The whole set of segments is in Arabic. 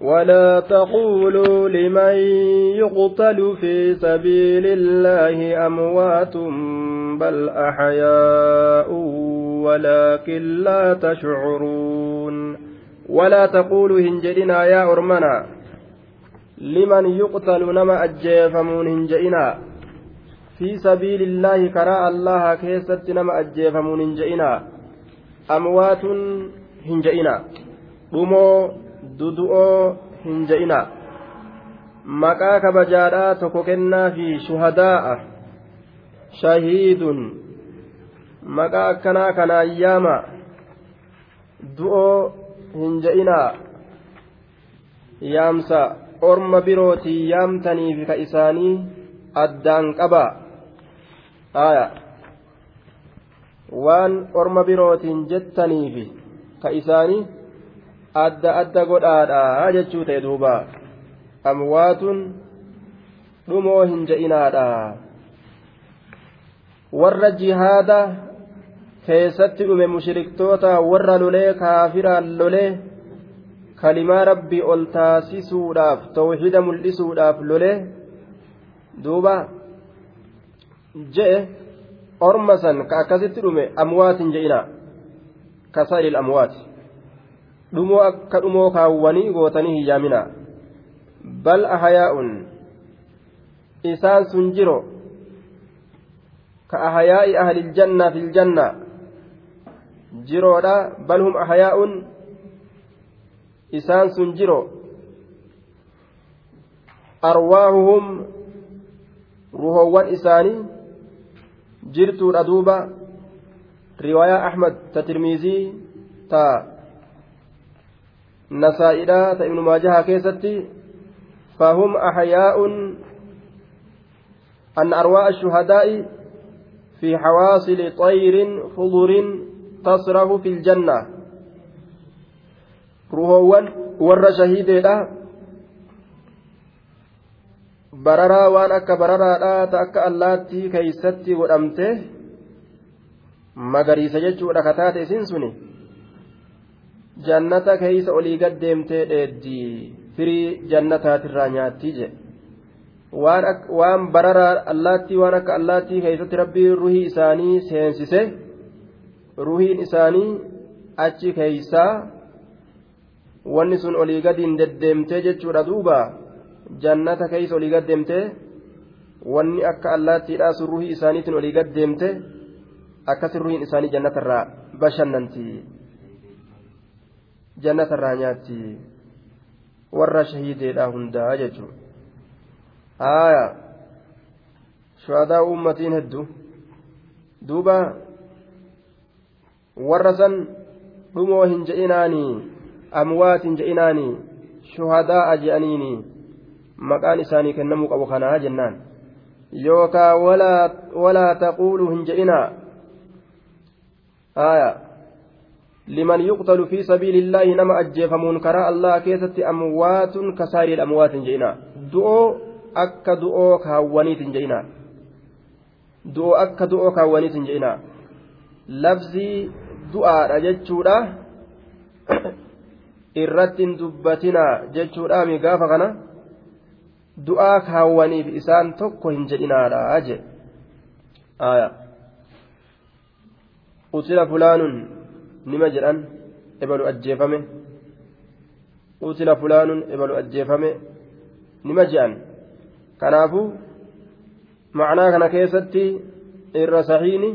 ولا تقولوا لمن يقتل في سبيل الله أموات بل أحياء ولكن لا تشعرون. ولا تقولوا هنجدنا يا أرمنا. لمن يقتل نما أجيفمون هنجئنا. في سبيل الله كراء الله كيست نما أجيفمون هنجئنا. أموات هنجئنا. Dhumoo dudu'oo hin je'ina maqaa kabajaadhaa tokko kennaa fi shuhadaa'a shahiidun maqaa akkanaa kana ayyaama du'oo hin je'inaa yaamsa orma birootii yaamtaniif ka isaanii addaan qaba aya waan orma birootiin jettaniif ka isaanii adda adda godhaadha jechuu ta'e duuba amwaatun dhumoo hin je'inaadha warra jihaada keessatti dhume mushriktoota warra lolee kaafiraan lolee kalimaa rabbii ol taasisuudhaaf tawxiida mul'isuudhaaf lolee duuba je'e orma san ka akkasitti dhume amwaatin je'ina kasaa'il amwaati dhumoo akka dhumoo kaawwanii gootanii hiyyaamina bal ahayaa'un isaan sun jiro ka ahayaa'i ahliljanna filjanna jiroodha bal hum ahayaa'un isaan sun jiro arwaahuhum ruhoowwan isaanii jirtuudha duuba riwaayaa ahmad ta tirmiizii ta keessatti fahum axyaa'un an arwaa'a ashuhadaa'i fi xawaasili xayrin fudurin tasrahu fi ljanna ruhoowwan warra shahiideedha bararaa waan akka bararaadhaa ta akka allaattii keeysatti godhamte magariisa jechuudha kataate isin suni jannata keeysa olii gad deemtee dheeddi firii jannataatirraa nyaattii jedhe waan bararaa allaattii waan akka allaattii keeysatti rabbii ruhii isaanii seensise ruhiin isaanii achi keeysaa wanni sun olii gadiin deddeemtee jechuudha duuba jannata keeysa olii gad deemtee wanni akka allaattiidhaa sun ruhii isaaniitiin olii gad deemte akkasin ruhiin isaanii jannatarraa bashannanti jannata irraa nyaatti warra shahiideedha hundaa jechuun haaya shuhadaa uummatiin hedduu duuba warra san dhumoo hin je'inaanii amwaat hin je'inaanii shuhadaa je'aniini maqaan isaanii kennamuu qabu kanaa jennaan yookaa walaa taquuluu hin je'inaa haaya liman yuqtalu fi sabiilillaahi nama ajjeefamuun karaa allah keessatti amwaatun kasaa'iri amwaatin je'ina du'oo akka du'oo kaawwaniitin je'ina du'oo akka du'oo kaawwaniitin je'ina labzii du'aadha jechuudha. Irratti hin dubbatina jechuudhaami gaafa kana. Du'aa kaawwaniif isaan tokko hin jedhinaadha je qutila fulaanun nima jedhan ebalu ajjeefame utila fulaanun ebalu ajjeefame nima jedhan kanaafuu macnaa kana keessatti irra sahiini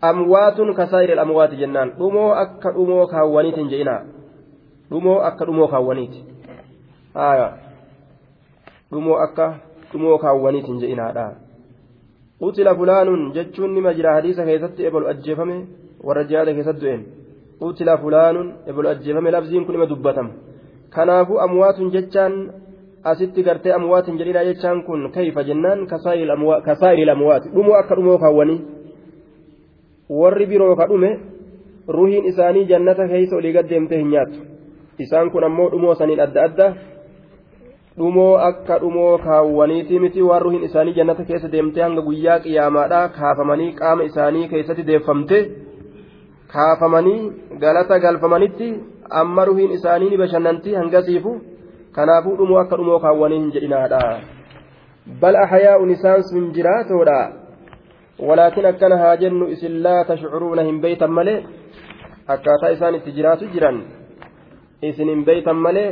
amwaatun kasaa'ir amwaati jennaan dhumoo akka dhumoo kaawwaniitiin je'inaa dhumoo akka dhumoo kaawwaniiti haya dhumoo akka dhumoo kaawwaniitiin je'inaadha utila fulaanun jechuun nima jira hadiisa keessatti ebalu ajjeefame warra jihaada keessatti du'een. Utila fulaanun ebalu ajjeefame labziin kun ima dubbatama. Kanaafuu amwaatun jechaan asitti gartee amwaatin jedhidha jechaan kun kayfa jennaan? Kasaa'iri amwaati. Dhumoo akka dhumoo kaawwanii warri biroo ka dhume ruhiin isaanii jannata keeysa olii gaddeemte hin nyaattu. Isaan kun ammoo dhumoo saniin adda adda. Dhumoo akka dhumoo kaawwaniiti miti. Waan ruhiin isaanii jannata keessa deemtee hanga guyyaa qiyaamaadha kaafamanii qaama isaanii keessatti deeffamte kaafamanii galata galfamanitti amma ruhiin isaanii ni bashannanti hangasiifu kanaafuu dhumoo akka dhumoo kaawwanii hin jedhinaadha bal ahyaa'un isaan sun jiraatoodha walaakin akkana haa jennu isin laa tashcuruuna hin beeytan malee akkaataa isaan itti jiraatu jiran isin hin beeytan malee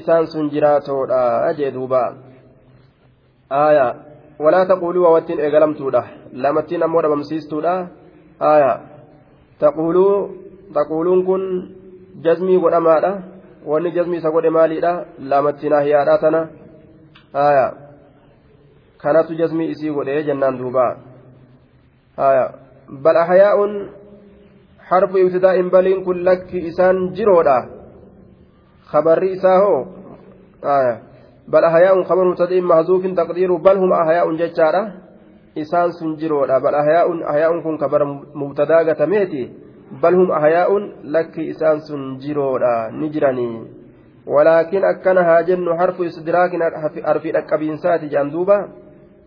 isaan sun jiraatoodha jee duuba aayaa walaa taquluu waawattiin eegalamtuudha lamattiin ammoo dhabamsiistuudha aayaa taquuluun kun jazmii godhamaadha wanni jazmii isa godhe maaliidha lamattiin ahyaadha tana aayaa kanatu jazmii isii godhe jennaan duuba aayaa bal ahyaa'uun harfu ibtidaa'in baliin kun lakki isaan jiroodha خبري إساهو آية بل أحياء خبر مبتدئ محذوف تقدير بل هم أحياء ججارة إسان سنجرودha بل أحياء أحياء كن خبر مبتدا قتميتي بل هم أحياء لك إسان سنجرودha نجرني ولكن أكنها جن حرف استدراك حرف الأكبينسات جندوبة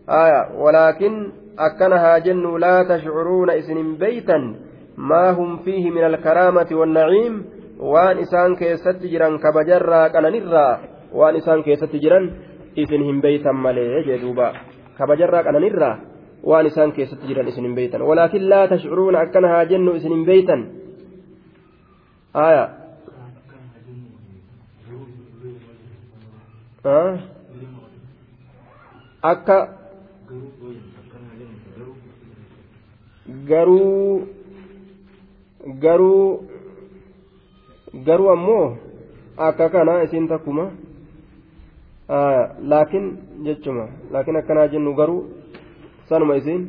آية ولكن أكنها جن لا تشعرون إسن بيتا ما هم فيه من الكرامة والنعيم waan isaan keessatti jiran kabajarraa qananirraa waan isaan keessatti jiran isin hin beeytan malee jee duuba. Kabajarraa qananirraa waan isaan keessatti jiran isin hin beeytan walaakin laa tashcuruuna akkana haa jennu isin hin beeytan aya akka garuu garuu garuu ammoo akka kana isiin takkuma laakiin jechuma laakiin akkanaa jennu garuu sanuma isiin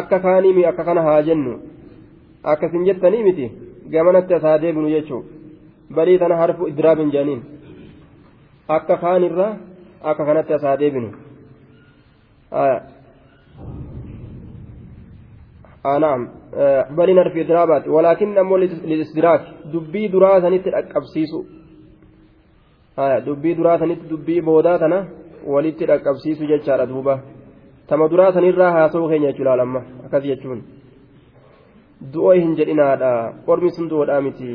akka kaanii akka kana haa jennu akkasin jettanii miti gamanatti as haa deebinu jechuu balii tana harfu idraabin jedhaniin akka kaanirraa akka kanatti as haa deebinu آه نعم آه بل نرفي إضرابات ولكن أمو للإستدراك دبي دراسة نت أكبسيسو آه دبي دراسة نت دبي بوداتنا ولت أكبسيسو تما دراسة نرى هاسو خين يجلال أما أكذ يجون du'oo hin jedhinaadha qormi sun du'oodhaa miti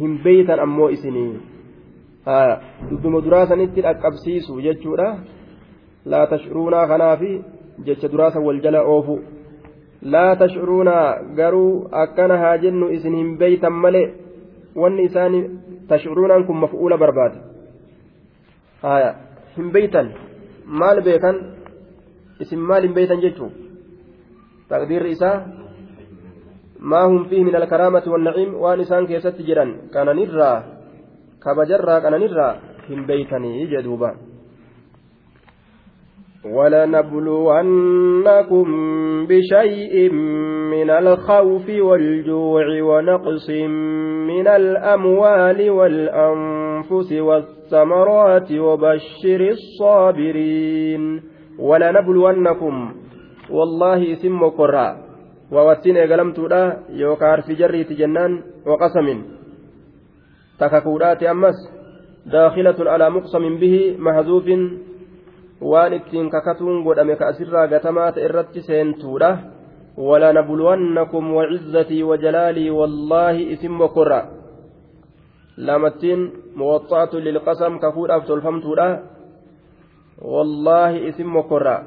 hin beeytan ammoo isinii dubbima duraa sanitti dhaqqabsiisu jechuudha laa tashcuruunaa kanaafi jecha duraasa wal jala oofu laa tashcuruuna garuu akkana haa jennu isin hin beeytan malee wanni isaan tashcuruunaan kun maf'uula barbaada haya hin beeytan maal beekan maal hin beeytan jechuu taqdiirri isaa ما هم فيه من الكرامة والنعيم وان إسان كيست جرا كان نرى كبجرا كان نرى هم بيتني جدوبا ولنبلونكم بشيء من الخوف والجوع ونقص من الأموال والأنفس والثمرات وبشر الصابرين ولنبلونكم والله اسم قرآن waawattiin eegalamtuudha yookaan harfi jarriiti jennaan waqasamin takakuudhaati ammas daakilatun alaa muqsamin bihi mahzuufin waan ittiin kakatuun godhame ka asirraa gatamaa ta'e irratti seentuudha ولنبلونكم وعزتي وجلالي والله اسم وكرة لامتين موطأة للقسم كفور أفتل wallaahi isin mokorraa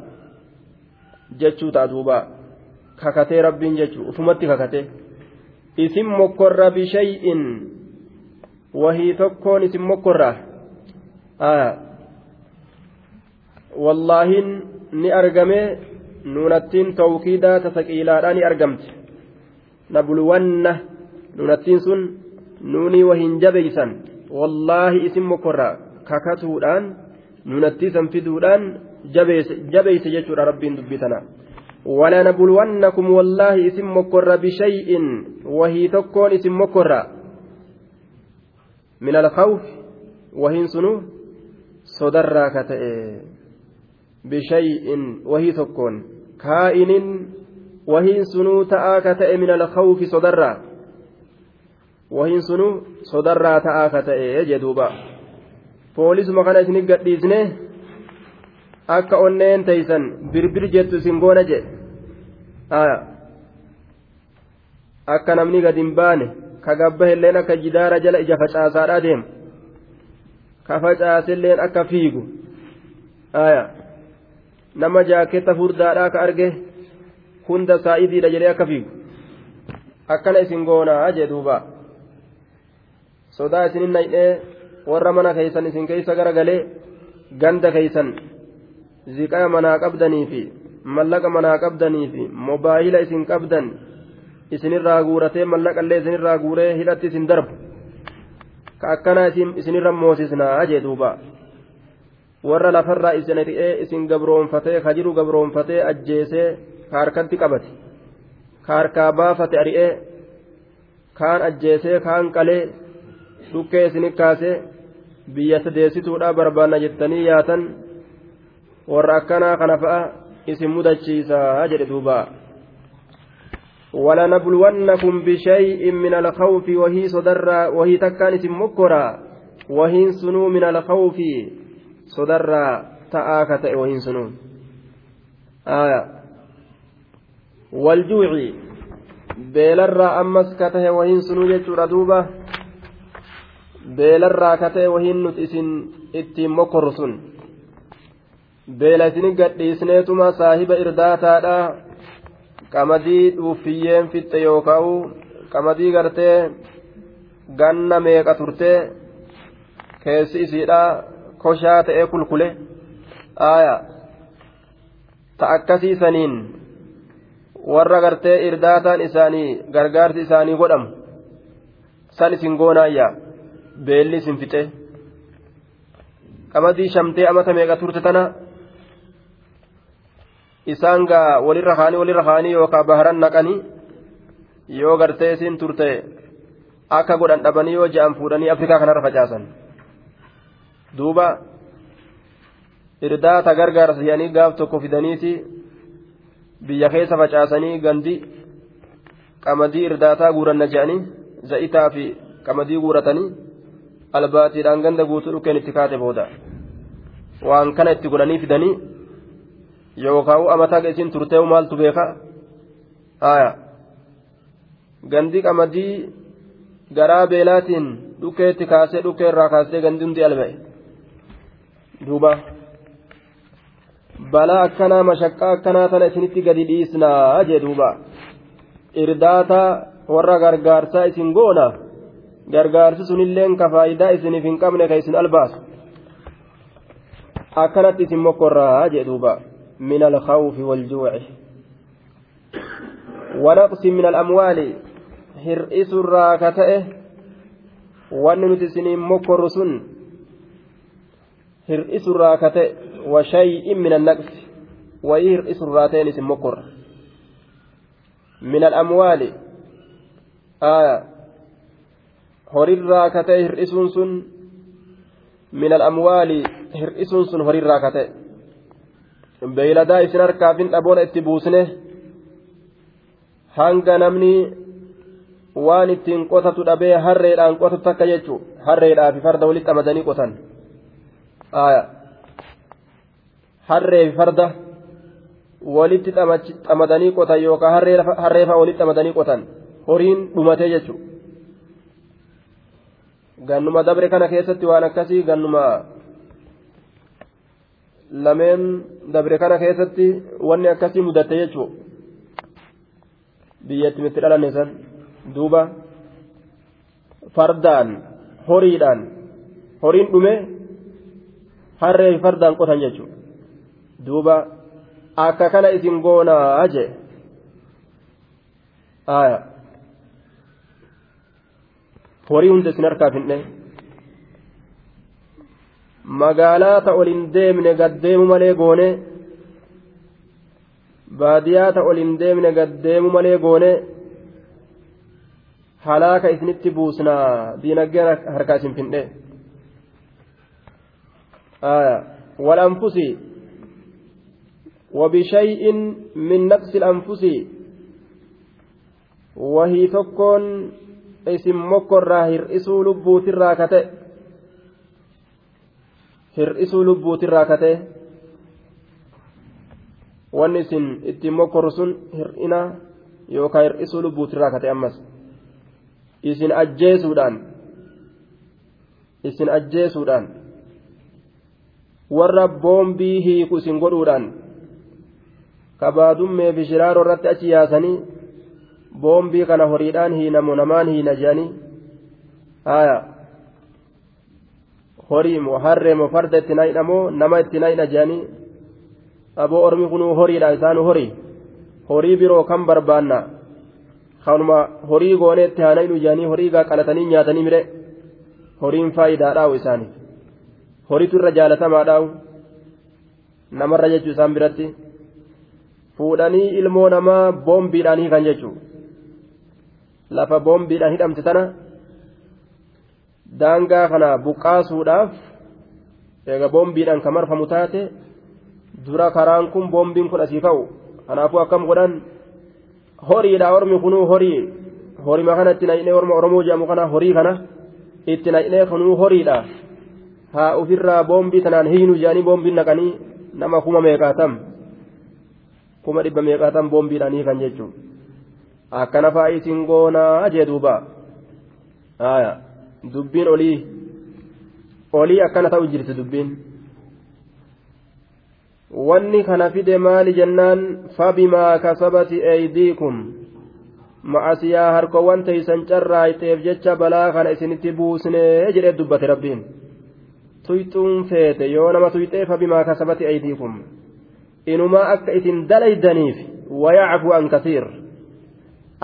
jechuu ta'a duuba. Kakatee rabbiin jechuu ufumatti kakatee isin mokorra bishay'in. Wahii tokkoon isin mokorra. Wallaahiin ni argamee nuunattiin tawkiidaa tasaqiilaadhaa ni argamte. Nabluwanna nuunattiin sun nuunii wahiin jabeysan wallaahi isin mokorra kakatuudhaan nuunattiisan fiduudhaan jabeeyse jechuudha rabbiin dubbitanaa. ولنبلونكم والله اسم مكر بشيء وهي تكون اسم مكر من الخوف وهي سنو صدر كتئ بشيء وهي تكون كائن وهي سنو تآكتئ من الخوف صدر وهي سنو صدر تآكتئ جدوبا poolisuma kana isinif gadhiisne akka onneen taysan birbir jettu isin goona jedhe. Akka namni gad hin baane ka gabbahilleen akka jidaara jala ija facaasaadhaa deema. Ka facaasilleen akka fiigu. Nama jaaketta furdaadhaa ka arge hunda saa'idiidha jedhee akka fiigu. Akkana isin goonaa jee duuba. Sodaa isinin naydhee warra mana keeysan isin keeysa gara galee ganda keeysan ziqaa manaa qabdanii fi mallaqa manaa qabdanii fi mobaayila isin qabdan isinirraa guuratee mallaqallee isinirraa guuree hidhatti isin darbu. Ka akkanaa isinirra moosisnaa jee duuba. Warra lafarraa isin ri'ee isin gabroonfatee ka jiru gabroonfatee ajjeesee ka harkatti qabate. Ka harkaa baafate ari'ee kaan ajjeesee kaan qalee dhukkee isinit kaasee biyya sadeessituudhaa barbaanna jettanii yaatan warra akkanaa kana fa'a isin mudachiisaa jedhe duuba ولنبلونكم بشيء من الخوف وهي صدر وهي تكان اسم مكرا وهي سنو من الخوف صدر تآكة وهي سنو آية والجوع beelarraa ammas katahe wahiin sunuu jechuudha duuba beelarraa katahe wahiin nuti isin ittiin mokorru sun beela isini gadhiisneetuma saahiba irdaataadha. Qamadii dhuufiyyeen fixxe yookaa'u qamadii gartee ganna meeqa turtee keessi isiidha koshaa ta'ee kulkule? Aaya ta akkasiisaniin warra gartee irdaataan isaanii gargaarsi isaanii godhamu? San isin goonaayyaa beelli isin fixe qamadii shamtee amata meeqa turte tana isaan gaa walirra kaanii walirra kaanii yookaan baharan naqanii yoo gartee isin turte akka godhan dhabanii yoo ja'an fuudhanii afrikaa kanarra facaasan duuba irdaata gargaarsa jedhanii gaaf tokko fidaniiti biyya keessa facaasanii gandi qamadii irdaataa guuranna jedhanii za'itaa fi qamadii guuratanii albaatiidhaan ganda guutuu dhukkeen itti kaate booda waan kana itti godhanii fidanii yookaan amataa isin turtee maaltu beeka haaya gandi qamadii garaa beelaatiin dhukkeetti kaasee dhukkee irraa kaasee gandi hundi alba'e duuba balaa akkanaa mashaqqaa akkanaa tana isinitti gadi dhiisnaa jee duuba irdaata warra gargaarsaa isin goona gargaarsi sunilleen ka faayidaa isiniif hin qabne ka isin albaasu akkanatti isin mokkorraa jee duuba من الخوف والجوع ونقص من الأموال هرئس الراكته wanni nuti isiniin mokkorru sun hir'isu irraa kate washay'in min annaqsi wayii hir'isu irraa ta'een isin mokkorra min al'amwaali aya horirraa kate hir'isuun sun min al'amwaali hir'isuun sun horirraa kate beeyladaa isin harkaafin dhaboona itti buusne hanga namni waan ittiin qotatu dhabee harreedhaan qotatu takka jechuun harreedhaa fi farda walitti qamadanii qotan harree fi farda walitti qamadanii qotan yookaan harreefaa walitti qamadanii qotan horiin dhumatee jechuudha gannuma dabre kana keessatti waan akkasii gannuma lameen dabre kana keessatti wanni akkasii mudatte jechuudha biyyatti itti dhalanne san. duuba fardaan horiidhaan horiin dhume harree fardaan qotan jechuudha duuba akka kana isin goonaa jee aya horii hunda isin harkaa finne magaalaa ta olin deemne gaddeemu malee goone baadiyaa ta olin deemne gaddeemu malee goone halaaka isinitti buusnaa diinaggeen harkaa isin findhe والأنفس وبشيء من نفس الأنفس وهي تكون اسم مكر هرئسوا لبوت الراكته هرئسوا لبوت الراكته wanni isin ittiin mokkorru sun hir'ina yookaan hir'isuu lubbuutirraa kate ammas isin ajjeesuudhaan isin ajjeesuudhaan warra boombii hiiku isin godhuudhaan kabaadummee fi shiraaroo irratti achi yaasanii boombii kana horiidhaan hiinamu namaan hiina jedhanii haya horii moo harree moo farda itti nayidha moo nama itti nayidha jedhanii aboo ormi kunuu horiidha isaanu horii horii biroo kan barbaanna kanuma horii goonee itti haa nayidhu jedhanii horii qalatanii nyaatanii mire horiin faayidaadhaawu isaaniif horiitu irra jaalatamaadhaawu namarra jechuu isaan biratti fuudhanii ilmoo namaa boombiidhaan hiikan jechuudha lafa boombiidhaan hidhamte tana daangaa kana buqqaasuudhaaf eega boombiidhaan kan marfamu taate dura karaan kun boombiin kun asii ka'u kanaafuu akkam godhan horiidha ormi kunuu horii horima kana itti na'inee orma oromoo jedhamu kana horii kana itti na'inee kunuu horiidha haa ofirraa boombii tanaan hiinu jedhanii boombiin naqanii nama kuma meeqaatam kuma dhibba meeqaatam boombiidhaan hiikan jechuudha akkana fa'aa isin goonaa jee duuba dubbiin olii. Olii akkana ta'u jirti dubbiin. wanni kana fide maali jennaan? Fabimaa kasabati eeydiikum ma'asiyaa harkowwan teeysan carraayteef jecha balaa kana isinitti buusnee jedhee dubbate rabbiin. Tuyxuun feete yoo nama tuyxee fabimaa kasabati eeydiikum inumaa akka isin dalaydaniif wayacfu an kasiir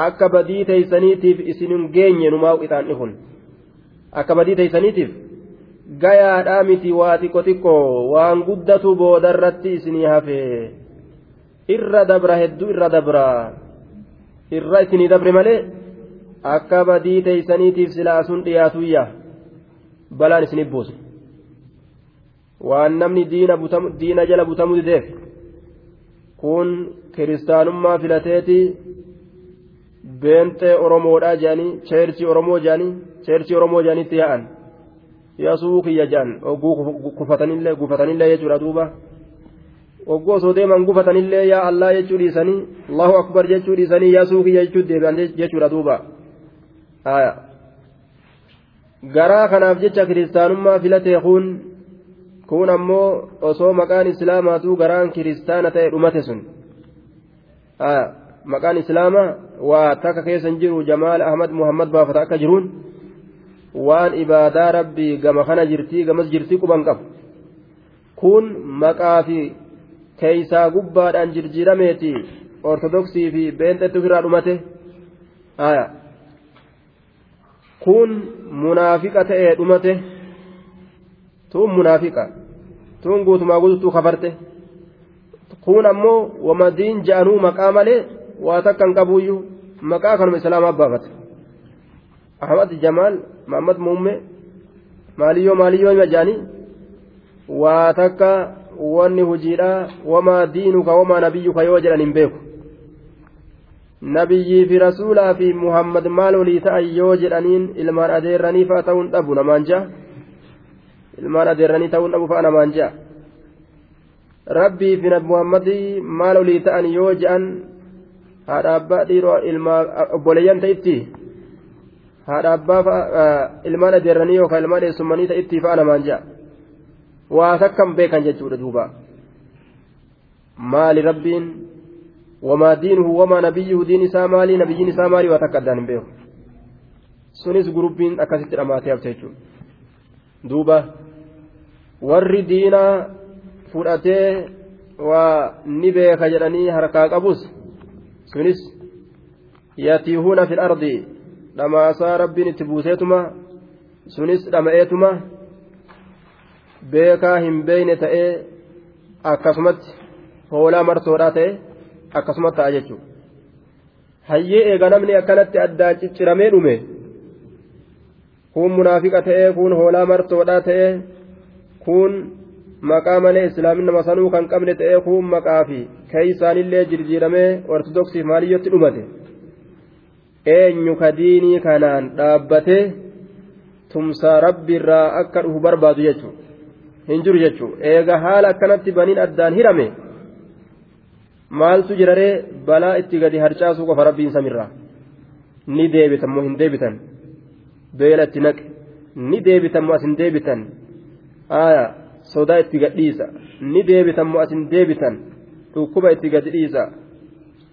akka badii teeysaniitiif isinin geenye numaa ixaanni kun? Akka badii teeysaniitiif gayaadhaa miti waa xiqqo xiqqo waan guddatu boodarratti isinii hafe. Irra dabra hedduu irra dabra. Irra isinii dabre malee akka badii teeysaniitiif silaa sun dhiyaatuyya balaan isiniif buuse. Waan namni diina jala butamuu dideef. Kun kiristaanummaa filateeti beenxee oromoodhaa jedhanii cheerchii oromoo jedhanii cheerchii oromoo jedhanitti yaa'an. Yaasuu kiyya jedhan. Gufatanillee gufatanillee jechuudha duuba. Oggoo osoo deeman gufatanillee yaa allaa jechuu dhiisanii allahu akbar jechuu dhiisanii yaasuu kiyya jechuu deebi'an jechuudha duuba. Garaa kanaaf jecha kiristaanummaa filatee kun kun ammoo osoo maqaan islaamaatuu garaan kiristaana ta'e dhumate sun maqaan islaamaa waa takka keessa hin jiru jamaal ahmad muhammad baafata akka jiruun waan ibaadaa rabbii gama kana jirtii gamas jirtii quban qabu kun maqaa fi keeysaa gubbaadhaan jirjiirameeti ortodoksii fi beenxetti ofirraa dhumate kun munaafiqa ta'ee dhumate tun munaafiqa tun guutumaa guututuu kafarte kun ammoo wama diin ja'anuu maqaa malee waa takka hin qabuuyyuu maqaa kanuma islaamaa baafate ahmad jamaal mahammad muumme maaliyyoo maaliyyoo hima jaanii waa takka wanni hujiidha wamaa diinuka wamaa nabiyyuka yoo jedhan hin beeku. Nabiyyii fi rasuulaa fi muhammad maal olii ta'an yoo jedhaniin ilmaan adeerranii fa'a ta'uun dhabu namaan ja'a? Ilmaan adeerranii ta'uun dhabu fa'a namaan ja'a? Rabbii fi nabi muhammadii maal olii ta'an yoo jedhan haadha abbaa dhiiroo ilmaa obboleeyyan ta'itti haadha abbaa ilmaan adeerranii yookaan ilmaan eessummanii ta'itti fa'a namaan ja'a waa takkan beekan jechuudha duuba maali rabbiin wamaa diinuhu wamaa nabiyyuhu diin isaa maali nabiyyiin isaa maali waa takka addaan hin beeku sunis gurubbiin akkasitti dhamaatee hafte jechuudha duuba warri diinaa fudhatee waa ni beeka jedhanii harkaa qabus sunis yatiihuuna fil ardi dhamaasaa rabbiin itti buuseetuma sunis dhama'eetuma beekaa hin beeyne ta'ee akkasumatti hoolaa martoodhaa ta'e akkasumatti ta'a jechuudha. Hayyee eega namni akkanatti addaan cicciramee dhume kun munaafiqa ta'ee kun hoolaa martoodhaa ta'ee kun maqaa malee islaamin nama sanuu kan qabne ta'ee kun maqaa fi keeysaanillee jirjiiramee ortodoksiif maaliyyotti dhumate? Eenyu ka diinii kanaan dhaabbatee tumsaa rabbiirraa akka dhufu barbaadu jechuudha hin jiru jechuudha eega haala akkanatti baniin addaan hirame? Maaltu jiraree balaa itti gadi harcaasuu qofa rabbiin samirraa. Ni deebitan moo hin deebitan? Beela itti naqe. Ni deebitan moo asin deebitan? Aayaa sodaa itti gadhiisa ni deebitan moo asin deebitan dhukkuba itti gadi dhiisa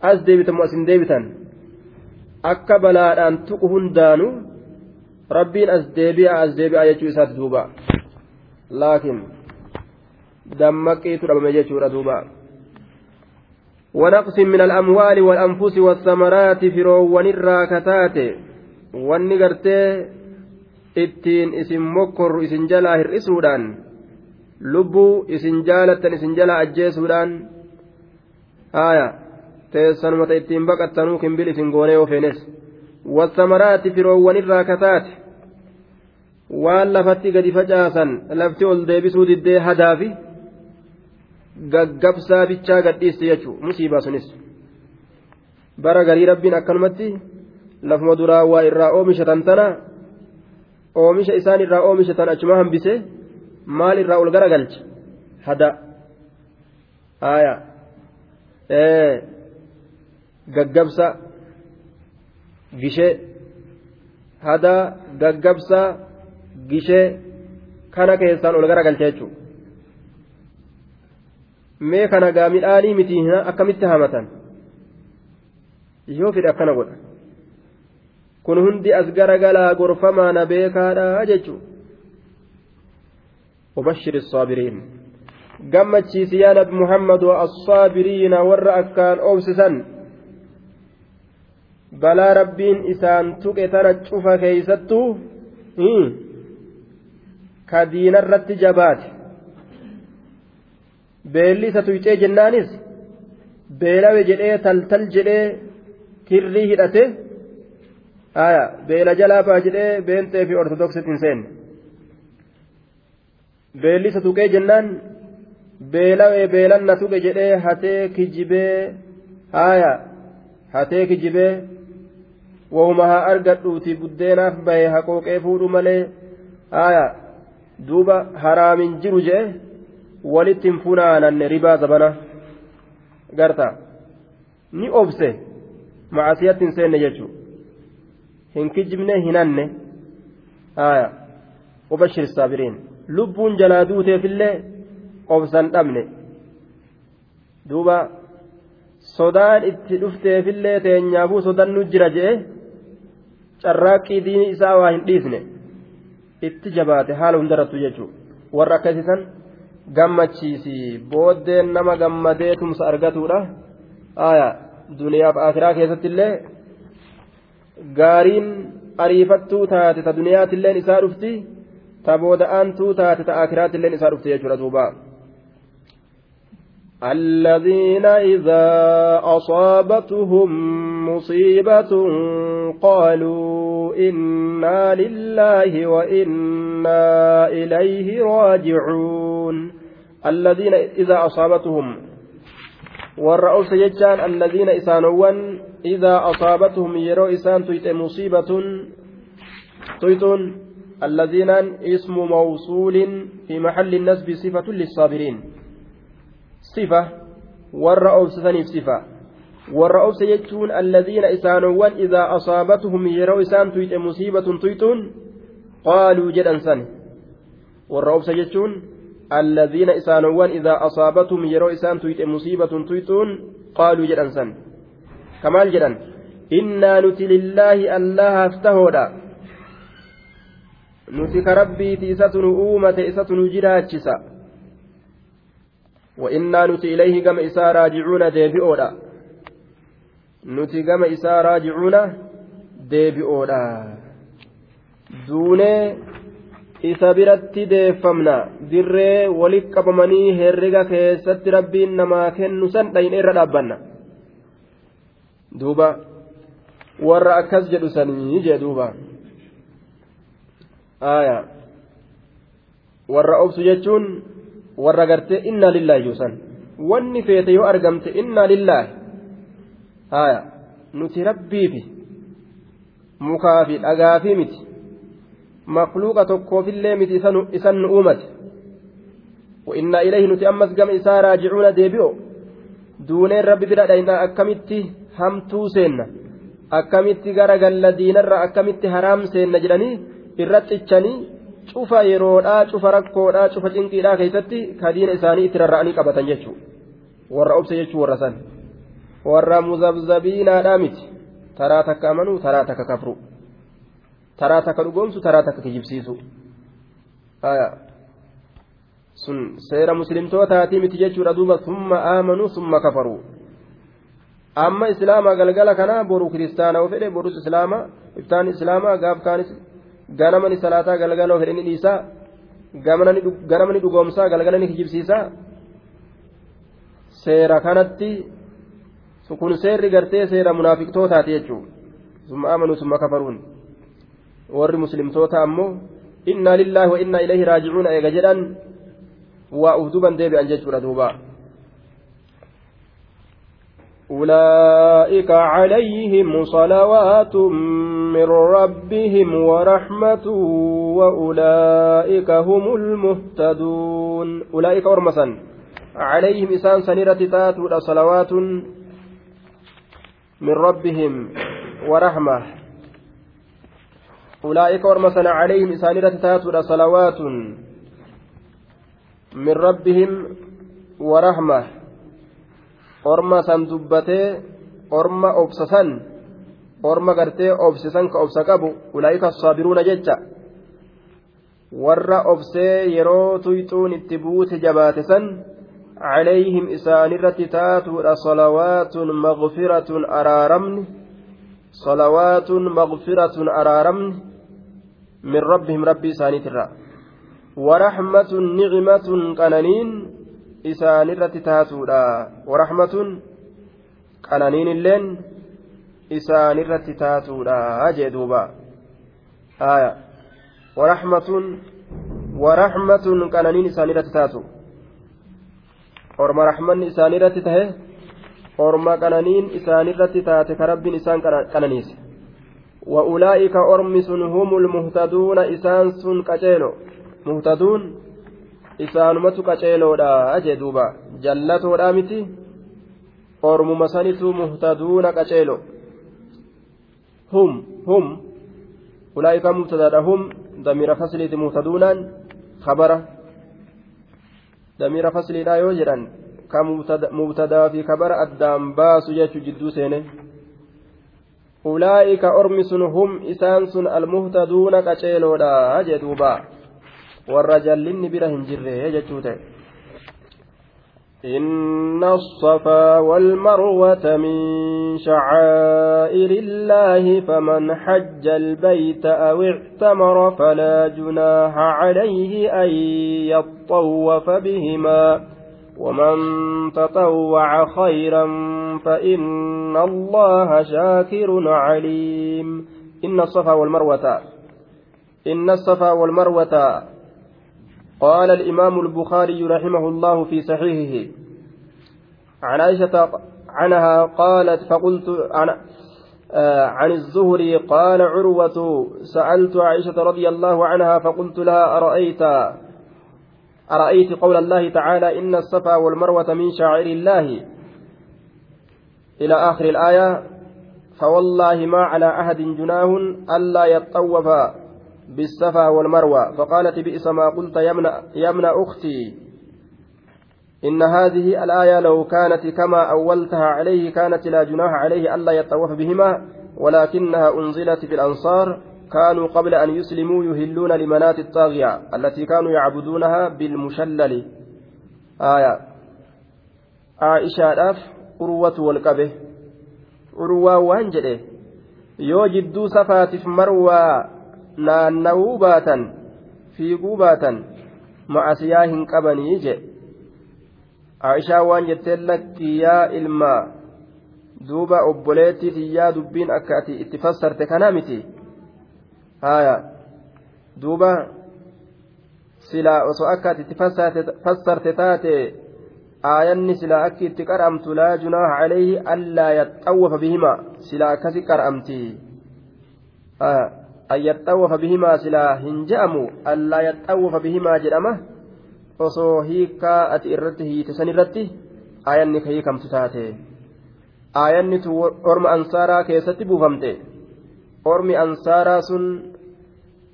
as deebitan moo asin deebitan akka balaadhaan tuqu hundaanu rabbiin as deebi'a as deebi'a jechuu isaati duuba laakiin dammaqiitu dhabame jechuudha duuba. ونقص من الأموال والأنفس والثمرات فروون الراكتات والنقرتي ittiin isin mokkorru isin jalaa hir'isuudhaan lubbuu isin jaalattan isin jalaa ajjeesuudhaan haaya teessanumata ittiin baqattanuu kimbil isin goonee ofeenes. Wasamaraati firoowwan irraa kataate waan lafatti gadi facaasan lafti ol deebisuu diddee hadaafi gaggabsaa bichaa gadhiiste jechuu musiibaa sunis. Bara garii rabbiin akkanumatti lafuma duraa waa irraa oomishatan tana oomisha isaan irraa oomishatan achuma hambise maal irraa ol garagalcha hada aya gaggabsa gishee hada gaggabsa gishee kana keessaan ol garagalcha jechuudha mee kana gaa midhaanii miti akkamitti hamatan yoo fedhe akkana godha kun hundi as garagalaa gorfamaana beekaadha jechuun وبشر الصابرين gammachiis yaa nabi muhammad wa assaabiriina warra akkaan oobsisan balaa rabbiin isaan tuqe tana cufa keeysattuu ka diinarratti jabaate beelli isa tuyxee jennaanis beelawe jedhee taltal jedhee kirrii hidhate aya beela jalaa baa jedhee beentee fi ortodoksitti hin seenne beelli isa tuqee jennaan beelawe beelanna tuqe jedhee hatee kijibee aya hatee kijibee wahuma haa argadhuuti buddeenaaf bahe haqooqee fuudhu malee aya duuba haraamin jiru jedhe walitti hin funaananne ribaa zabana garta ni obse macasiyatti hin seenne jechuu hin kijibne hinanne aya ubashir saabiriin lubbuun jalaa duuteefillee obsan dhabne. Duuba sodaan itti dhufteefillee teenyaafuu sodannu jira je'e carraaqqii diini isaa waa hin dhiisne itti jabaate haala hundarrattu jechuu. Warra akkasiisan gammachiisi booddeen nama gammadee tumsa argatuudha. Duniyaaf akiraa keessatti illee gaariin ariifattuu taate ta duniyaatilleen isaa dhufti ta booda'aantuu taate ta isaa dhufti jechuudha duuba. الذين إذا أصابتهم مصيبة قالوا إنا لله وإنا إليه راجعون الذين إذا أصابتهم والرؤوس يجان الذين إسانوان إذا أصابتهم يرو إسان تيت مصيبة تيتون الذين اسم موصول في محل النسب صفة للصابرين. صفة والرؤوس ثاني صفة. والرؤوس يجون الذين إسانوان إذا أصابتهم يرو إسان تيت مصيبة تيتون قالوا جدا سن والرؤوس يجون الذين إسانوان إذا أصابتهم يرو إسان تيت مصيبة تيتون قالوا جدا سن كمال جدا. إنا نتي لله الله افتهودا نتي كربي تيسة أومة إسة جراجسة وإنا نتي إليه كما إسا راجعون ديبئودا نتي كما إسا راجعون ديبئودا duunee isa biratti deeffamna dirree walit qabamanii herrega keessatti rabbiin namaa kennu san dhayne irra dhaabbanna duuba warra akkas jedhu sanii jee duuba aya warra obsu jechuun warra gartee innaa lillaahi juusan wanni feete yoo argamte innaa lillaahi aya nuti rabbiifi mukaa fi dhagaafii miti makluuqa tokkoofillee miti isan nu uumate وإنا إليه نتي أمس قم إسا راجعون ديبئو duuneen rabbi bira dhaynaa akkamitti hamtuu seenna akkamitti gara galla diinarra akkamitti haraam seenna jedhanii irratti ichanii cufa yeroodhaa cufa rakkoodhaa cufa cinqiidhaa keessatti kadiina isaanii itti rarra'anii qabatan jechuudha. Warra obse jechuu warra san. Warra muzabzabiinaadhaa miti. Taraa takka amanuu taraa takka kafru. Taraa takka dhugoomsu taraa takka kijibsiisu. Sun seera muslimtootaatii miti jechuudha duuba. Summa aamanuu summa kafaruu amma islaama galgala kana boru kiristaanaa fedhe borus islaama iftaan islaamaa gaaf kaanis ganamani salaataa galgala fedhe ni dhiisaa ganamani dhugoomsaa galgala ni kijibsiisaa seera kanatti kun seerri gartee seera munaafiqtootaati jechuudha summa aamanuu summa kafaruun warri muslimtoota ammoo innaa lillaahi wa innaa ilayhi raajicuuna eega jedhan waa ufduban deebi'an jechuudha duuba أولئك عليهم صلوات من ربهم ورحمة وأولئك هم المهتدون. أولئك ورمسا عليهم إسان سنيرة تاتوا صلوات من ربهم ورحمة. أولئك ورمسا عليهم إسان تاتوا صلوات من ربهم ورحمة. Orma san dubbatee orma obsasan orma gartee obsisan ka obsa qabu ulaa'ika saabiruuna jecha warra obsee yeroo tuyxuun itti buute jabaate san عليهم إسانرة تاتود صلوات مغفرة أرارمن صلوات مغفرة أرارمن من ربهم ربي إسانترا ورحمة نعمة قنانين isaanirratti taatuudha warahmatun qananiin illeen isaanirratti taatuudha jee duuba aya warahmatun warahmatun qananiin isaanirratti taatu orma rahmanni isaanirratti tahe orma qananiin isaanirratti taate ka rabbiin isaan qananiise وأولئك أرمس هم المهتدون إسان سن كجيلو مهتدون isaanumatu qaceeloodha jee duuba jallatoodha miti ormuma sanitu muhtaduuna qaceelo hum hum ulaa'ika mubtadaadha hum damiira fasliiti muhtaduunaan kabara damiira fasliidha yoo jedhan ka mubtadaa fi kabara addaan baasu jechuu jidduu seene ulaa'ika ormi sun hum isaan sun almuhtaduuna qaceeloodha jee duubaa warra jallinni bira hin jirre jechuu ta'e. إن الصفا والمروة من شعائر الله فمن حج البيت أو اعتمر فلا جناح عليه أن يطوف بهما ومن تطوع خيرا فإن الله شاكر عليم. إن الصفا والمروة إن الصفا والمروة قال الإمام البخاري رحمه الله في صحيحه. عن عائشة عنها قالت فقلت عن, آه عن الزهري قال عروة سألت عائشة رضي الله عنها فقلت لها أرأيت أرأيت قول الله تعالى إن الصفا والمروة من شاعر الله. إلى آخر الآية فوالله ما على أحد جناه ألا يطوف بالصفا والمروة فقالت بئس ما قلت يا ابن أختي. إن هذه الآية لو كانت كما أولتها عليه كانت لا جناح عليه ألا يطوف بهما ولكنها أنزلت في الأنصار كانوا قبل أن يسلموا يهلون لمنات الطاغية التي كانوا يعبدونها بالمشلل. آية. عائشة أف أروة والكبه أروة وانجله yoo jidduu safaatiif marwaa naanna'uu baatan fiiguu baatan ma'asiyaa hin qabanii je aishaa waan jetteen lakkii yaa ilmaa duuba obboleettii tiyyaa dubbiin akka ati itti fassarte kana miti haya duuba silaa osoo akka ati itti fassarte taate aayanni silaa akki itti qar'amtu laa junaaha calayhi allaa yaxxawwafa bihimaa silaa akkasi qar'amti an yaxxawwafa bihimaa silaa hin je'amu allaa yaxxawwafa bihimaa jedhama osoo hiikaa ati irratti hiite san irratti aayanni ka hiikamtu taate. Aayanni tu orma ansaaraa keessatti buufamte. Ormi ansaaraa sun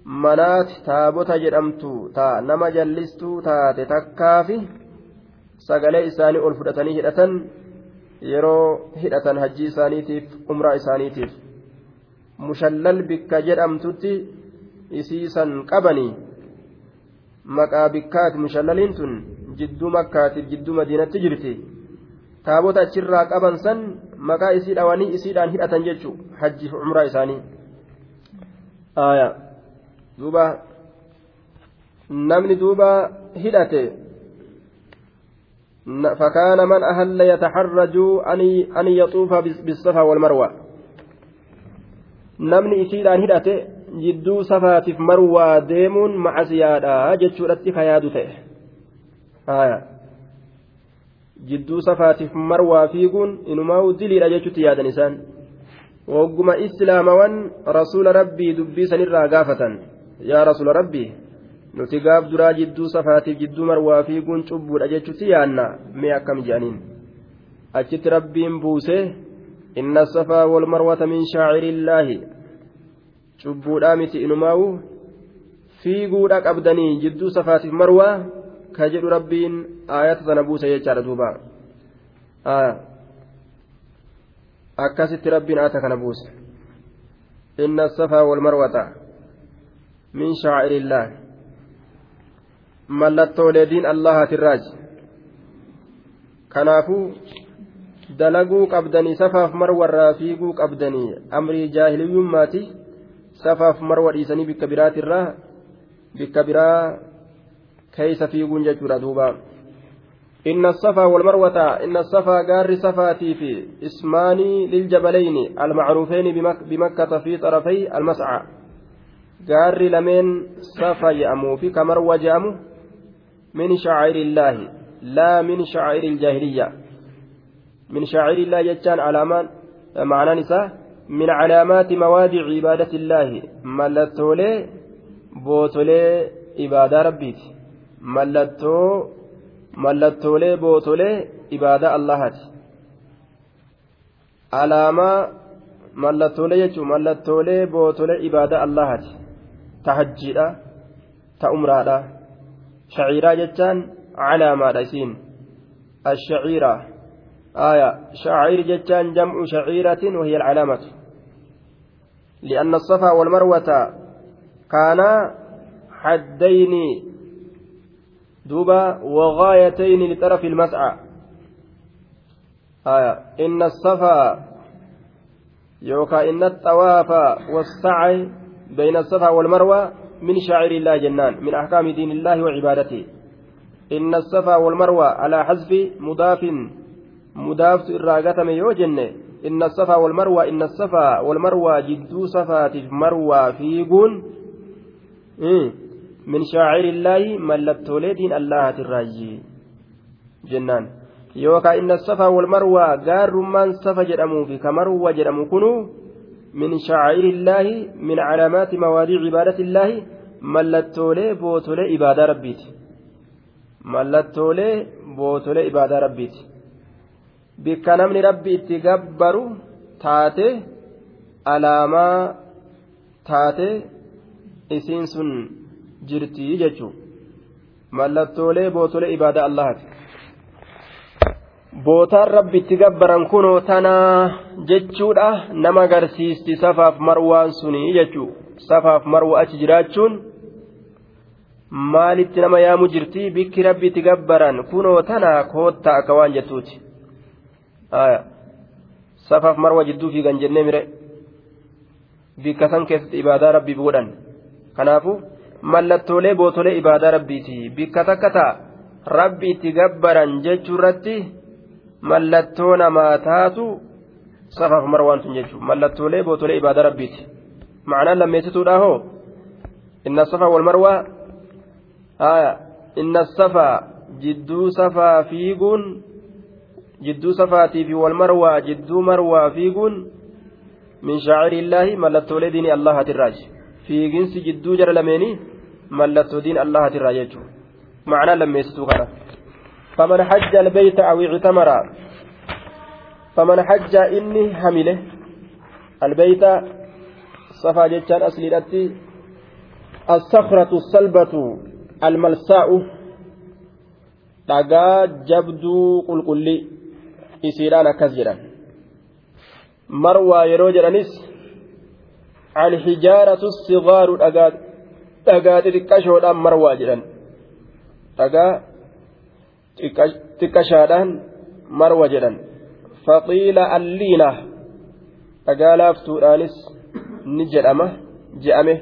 manaati taabota jedhamtu taa nama jallistuu taate takkaafi sagalee isaanii ol fudhatanii hidhatan yeroo hidhatan hajjii isaaniitiif umraa isaaniitiif mushallal bikka jedhamtutti isiisan qabanii maqaa bikkaati mushallaliin tun jidduu makkaatiif jidduu madiinatti jirti taabota achirraa qaban san maqaa isii dhawanii isiidhaan hidhatan jechuu hajjiif umraa isaanii duuba namni duuba hidhate فكان من أهل يتحرج أن يطوف بالصفا والمروة namni isiidhaan hidhate jidduu safaatiif marwaa deemuun macasiyaadha jechuudhatti kayaadu ta'e. Jidduu safaatiif marwaa fiiguun inumaa diliidha jechuutti yaadan isaan. Wogguma islaamawan rasuula rabbii dubbii sanirraa gaafatan. Yaa rasuula rabbii nuti gaaf duraa jidduu safaatiif jidduu marwaa fiiguun cubbuudha jechuutti yaanna mee akkam jedhaniin achitti rabbiin buusee inna safaa wal marwata min shaacirillaahi cubbuudhaa miti inumaawu fiiguudha qabdanii jidduu safaatiif marwaa ka jedhu rabbiin aayata sana buuse jechaadha duuba akkasitti rabbiin aayata kana buuse inna safaa wal marwata min shaacirillaah mallattoolee diin allahaatirraaj kanaafuu dalaguu qabdanii safaaf marwarraa fiiguu qabdanii amrii jaahiliyyummaati safaaf marwa dhiisanii bikka biraatirraa bikka biraa keeysa fiiguun jechuudha duuba إن الصفا والمروة إن الصفا قار صفاتي في اسمان للجبلين المعروفين بمك بمكة في طرفي المسعى قار لمن صفا يأمو في كمروة جامو من شعائر الله لا من شعائر الجاهلية من شعائر الله يجان علامات معنى نساء من علامات موادع عبادة الله ملتولي بوتولي عبادة ربيتي mallattoo mallattoolee bootolee ibaada allahaati alaamaa mallattoolee jechuun mallattoolee bootolee ibaada allahaati ta hajjiidha ta umraadha shaciiraa jechaan calaamaadha isiin الشعيرة آية شعير جتان جمع شعيرة وهي العلامة. لأن الصفا والمروة كانا حدين دوبا وغايتين لطرف المسعى. آية إن الصفا يوكا إن الطواف والسعي بين الصفا والمروة من شعائر الله جنان من أحكام دين الله وعبادته. إن الصفا والمروة على حذف مضاف مضاف إراغة يوجن إن الصفا والمروة إن الصفا والمروة جدو صفات مروة فيقون. إيه. من شاعر الله ملتولي دين الله الراجي جنان. يوكا إن الصفا والمروة قار رمان صفا جرمو في كمروة جرمو كنو. من شاعر الله من علامات مواضيع عبادة الله ملتولي بوتولي عبادة ربيت. ملتولي بوتولي عبادة ربيت. Bikka namni rabbi itti gabbaru taate alaamaa taate isiin sun jirtii jechuun. Mallattoolee bootolee ibaada allahaati. Bootaan rabbi itti gabbaran kunoo tanaa jechuudha. Nama agarsiisti safaaf marwaan sunii jechuu safaaf marwa achi jiraachuun maalitti nama yaamu jirti? Bikki rabbi itti gabbaran kunoo tanaa koottaa akka waan jettuuti safaaf marwa jidduu fiigan jennee mire. Bikka san keessatti ibaadaa rabbii godhan. Kanaafuu mallattoolee bootolee ibaadaa rabbiiti. Bikka takka ta'a. Rabbi itti gabbaran jechuu irratti mallattoo namaa taatu safaaf marwaan tun jechuudha mallattoolee bootolee ibaadaa rabbiiti. Ma'anaan lammeessituudha hoo inna safaa wal marwaa inna safaa jidduu safaa fiiguun jidduu safaatii fi wal marwaa jidduu marwaa fiiguun min shaacirillaahi mallattoolee diinii allahatirraaji fiiginsi jidduu jara lameenii mallattoo diin allahatirraa jechuudha ma'anaa lammeessituu kana faman hajja albayta aw ictamara faman hajja inni hamile albayta safaa jechaan asliidhatti الصخرة الصلبة الملساء dhagaa jabduu qulqullii isiidhaan akkas jedhan marwaa yeroo jedhanis alhijaaratu sigaaru dhagaa xixiqqashoodhaan marwaa jedhan dhagaa xiqqashaadhaan marwa jedhan faqiila alliina dhagaa laaftuudhaanis ni jedhama je'ame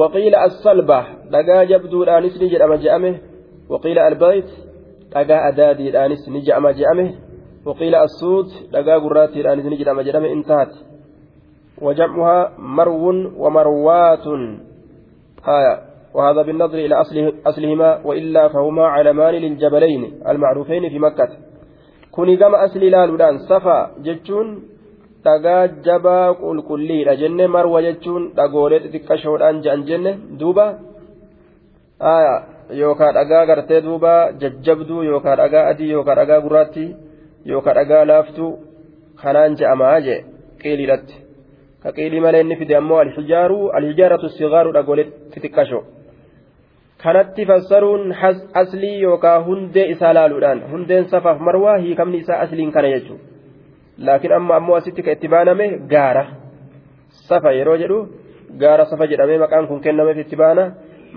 waqiila assalba dhagaa jabduudhaanis ni jedhama je'ame waqiila albayt dhagaa adaadiidhaanis ni je'ama waqiila assuud dhagaa gurraattiidhaanis ni jedhama jedhame intahat وجمعها مرو ومروات آية وهذا بالنظر إلى أصله أصلهما وإلا فهما علمان للجبلين المعروفين في مكة كوني كما أصل لالودان صفا جتشون dhagaa jabaa qulqulliidha jenne marwa jechuun dhagoolee xixiqqashoodhaan je'an jenne duuba yookaan dhagaa gartee duuba jajjabduu yookaan dhagaa adii yookaan dhagaa gurraattii yookaan dhagaa laaftuu kanaan je'amaa jee qiiliidhatti ka qiilii malee inni fide ammoo alhijaaru alhijaaratu sigaaru dhagoolee xixiqqashoo kanatti fassaruun aslii yookaan hundee isaa laaluudhaan hundeen safaaf marwaa hiikamni isaa asliin kana jechuudha. laakiin amma ammoo asitti ka itti baaname gaara. Safa yeroo jedhu gaara safa jedhamee maqaan kun kennameef itti baana.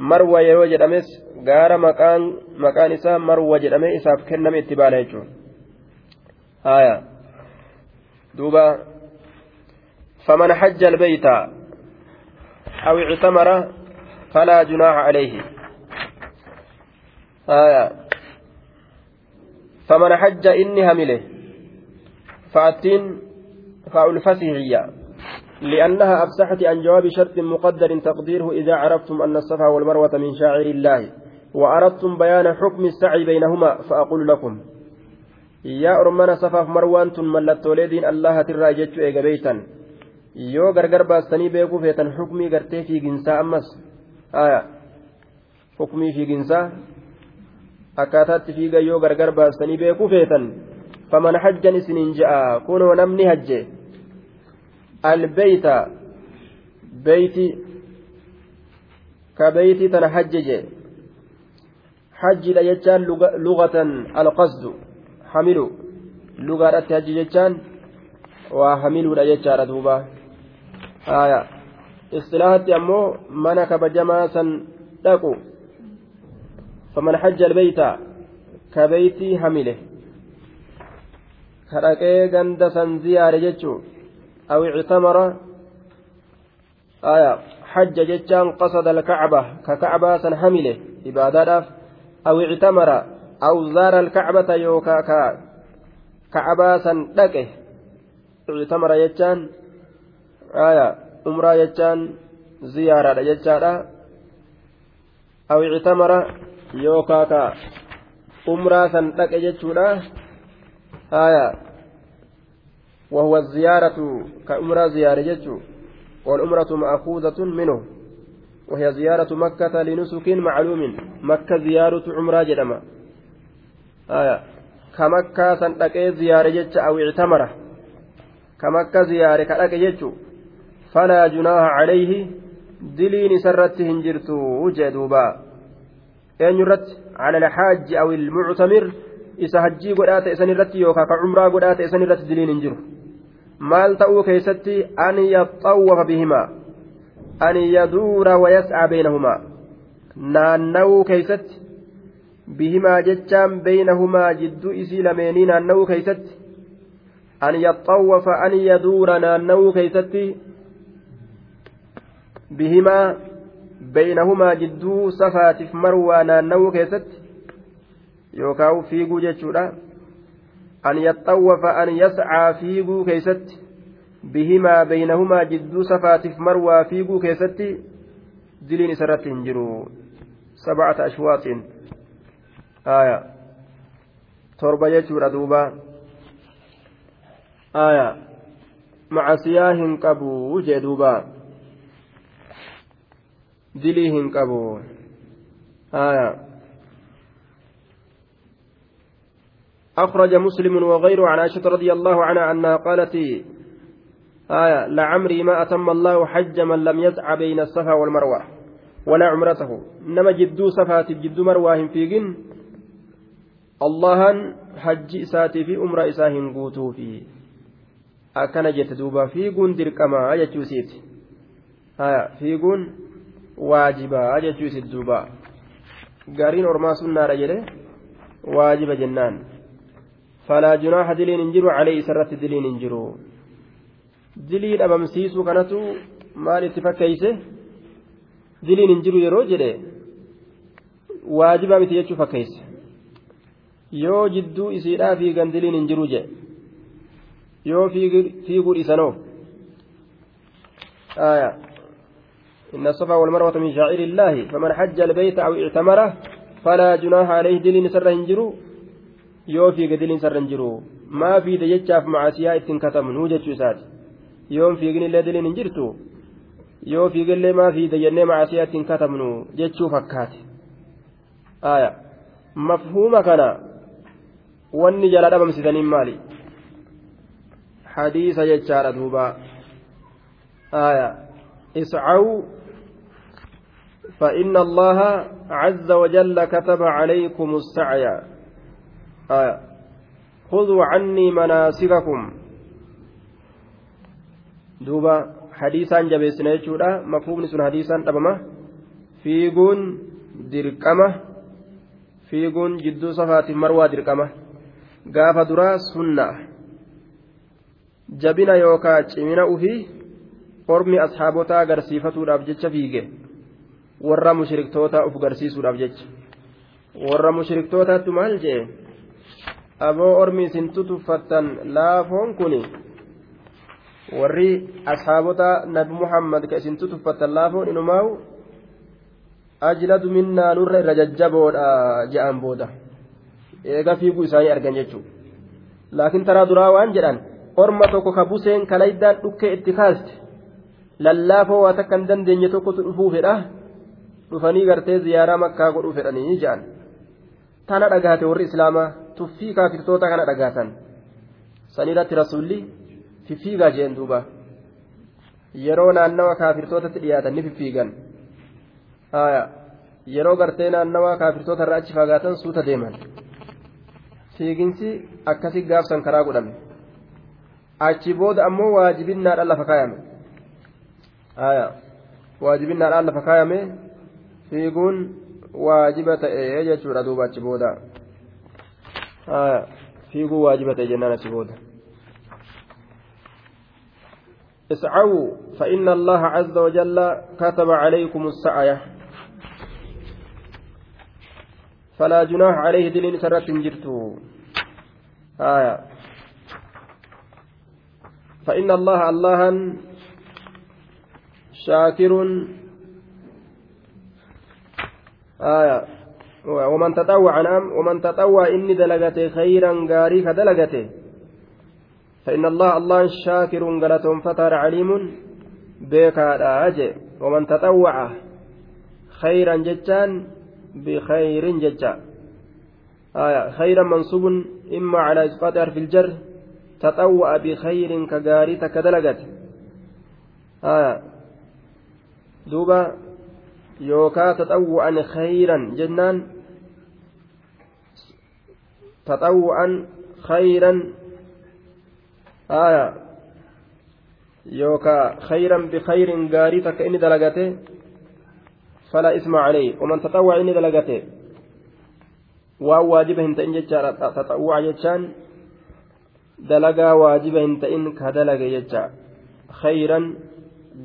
Marwa yeroo jedhames gaara maqaan isaa marwa jedhamee isaaf kenname itti baana jechuudha haya duuba فمن حج البيت أو اعتمر فلا جناح عليه. آية. فمن حج إني همله. فأتين فألفسه لأنها أفسحت عن جواب شرط مقدر تقديره إذا عرفتم أن الصفا والمروة من شاعر الله. وأردتم بيان حكم السعي بينهما فأقول لكم. yaa ormana safaaf marwaan tun mallattoolee diin allahatirraa jechuu eegabeeytan yoo gargar baastanii beekuu feetan hukmii gartee fiiginsaa ammas aya hukmii fiiginsaa akkaataatti fiiga yoo gargar baastanii beekuu feetan faman hajjan isiniin ja'a kunoo namni hajje. Albeyta beeyti ka beeyti tana hajje hajjeje hajjidha jechaan lugatan alqasdu hamilu lugaadhatti hajji jechaan waa hamiluudha jechaadha duuba haya istilaahatti ammoo mana kabajamaa san dhaqu faman hajja albeyta ka hamile kadhaqee ganda san ziyaare jechuu aw ictamara aya hajja jechaan qasada alkacba ka kacbaa san hamile ibaadaadhaaf aw ka kacbaa san dhaqe ictamara jechaan aya umraa jechaan ziyaaraadha jechaadha aw ictamara yookaa ka umraa san dhaqe jechuudha آية وهو الزيارة كأمرة زيارة جتشو والأمرة مأخوذة منه وهي زيارة مكة لنسك معلوم مكة زيارة عمرة جدما ka akka san dhaqee ziyaare jecha awwictamara ka akka ziyaare ka dhaqe jechu. Falaa junaaha calayhi. Diliin isarratti hin jirtu jee duuba. Eenyurratti cala alxaaji aw ilmuctamir isa hajjii godhaa ta'e san irratti yookaan ka cumraa godhaa ta'e san irratti diliin hin jiru. Maal ta'uu keessatti? An yaxxawwafa bihimaa an yaduura wayas beenahumaa naanna'uu keessatti bihimaa jechaan beynahumaa jidduu isii lameenii naanna'uu keessatti an yaxxawwafa an yaduura naanna'uu keessatti bihimaa beynahumaa jidduu safaatiif marwaa naanna'uu keessatti yookaan fiiguu jechuudha. An yaxxawwafa an yascaa fiiguu keeysatti bihimaa beynahumaa jidduu safaatiif marwaa fiiguu keessatti diliin isarratti hin jiru. Sabcata ashwaaxin aya. Torba jechuudha duuba. Aya. Macasiyaa hin qabu jee duuba. Dilii aya. أخرج مسلم وغيره عن عائشة رضي الله عنها أنها قالت آية لعمري ما أتم الله حج من لم يسع بين الصفا والمروة ولا عمرته. نما جدو صفات جدو مرواهم فيقن allahan hajji isaatii fi umra isaa hin guutuufi akkana jette duuba fiiguun dirqamaa jechuu isiiti fiiguun waajibaa jechuu isiiti duuba. Gariin ormaa sunnaadha jedhe waajiba jennaan. Falaa junaaha diliin hin jiru calee isarratti diliin hin jiru. Dilii dhabamsiisuu kanatu maal itti fakkeeyse? Diliin hin jiru yeroo jedhe waajibaa miti jechuu fakkeeyse yoo jidduu isiidhaa fiigan diliin hin jiru jedhe yoo fiiguu dhiisanoo آية إن الصفا والمروة من شعائر الله فمن حج البيت أو اعتمره فلا جناح عليه دلين سر هنجرو yoo fiige diliin sarra hin jiru maa fiide jechaaf macaasiyaa ittiin katabnu jechuu isaati yoon fiiginillee diliin hin jirtu yoo fiigellee maa fiide jennee macaasiyaa ittiin katabnu jechuu fakkaate mafhuuma kana wanni jala dhabamsitaniin maali? Hadiisa jechaadha duuba. Aya iscaw فإن الله عز وجل كتب عليكم السعي آية خذوا عني مناسككم دوبا حديثان جبيسنا يجودا مفهوم سن حديثان دبما فيغون درقمة فيغون جدو صفات مروى درقمة gaafa duraa sunna. Jabina yookaa cimina ufii ormi ashaabotaa agarsiifatuudhaaf jecha fiige. Warra mushriktootaa uf garsiisuudhaaf jecha. Warra mushriktootaatti maal jee? Aboo ormi isin tutuffattan laafoon kun warri ashaabota nabi muhammad ka isin tutuffattan laafoon inumaa'u ajladu minnaa nurra irra jajjaboodha je'an booda eega fiiguu isaanii argan jechuudha. Laakiin taraa duraa waan jedhan orma tokko ka buseen kalaydaan dhukkee itti kaaste lallaafoo waa takka hin dandeenye tokkotu dhufuu fedha. Dhufanii gartee ziyaaraa makkaa godhuu fedhanii jedhan tana dhagaate warri islaamaa tuffii kaafirtoota kana dhagaatan. Sanirratti rasuulli fiffiigaa jeen duuba. Yeroo naannawa kaafirtootatti dhiyaatan ni fiffiigan. Yeroo gartee naannawa kaafirtoota irraa achi fagaatan suuta deeman. Fiiginsi akkasi gaafsan karaa godhame achi booda ammoo waajibinnaadhaan lafa kaayame waajibinnaadhaan lafa kaayame fiiguun waajiba ta'e jechuudha duuba achi booda fiiguu waajiba ta'e jennaan achi booda اسعوا فإن الله عز وجل كتب عليكم السعي فلا جناح عليه دلين سرت جرتو آية. فإن الله الله شاكر. آية. ومن تطوع نعم. ومن تطوع إني دلغته خيرا غاري كدلغته فإن الله الله شاكر غلتهم فتر عليم بيكا أجي. ومن تطوع خيرا جتان بخير ججا. آية خيرا منصوب إما على إسقاط حرف الجر تطوع بخير كغاري تكدلغت آية دوبا يوكا تطوعا خيرا جنان. تطوعا خيرا. آية يوكا خيرا بخير غاري تكإني دلغته فلا اسم عليه ومن تطوع taxawwaa jechaan dalagaa waajiba hin ta'in ka dalage jecha khayran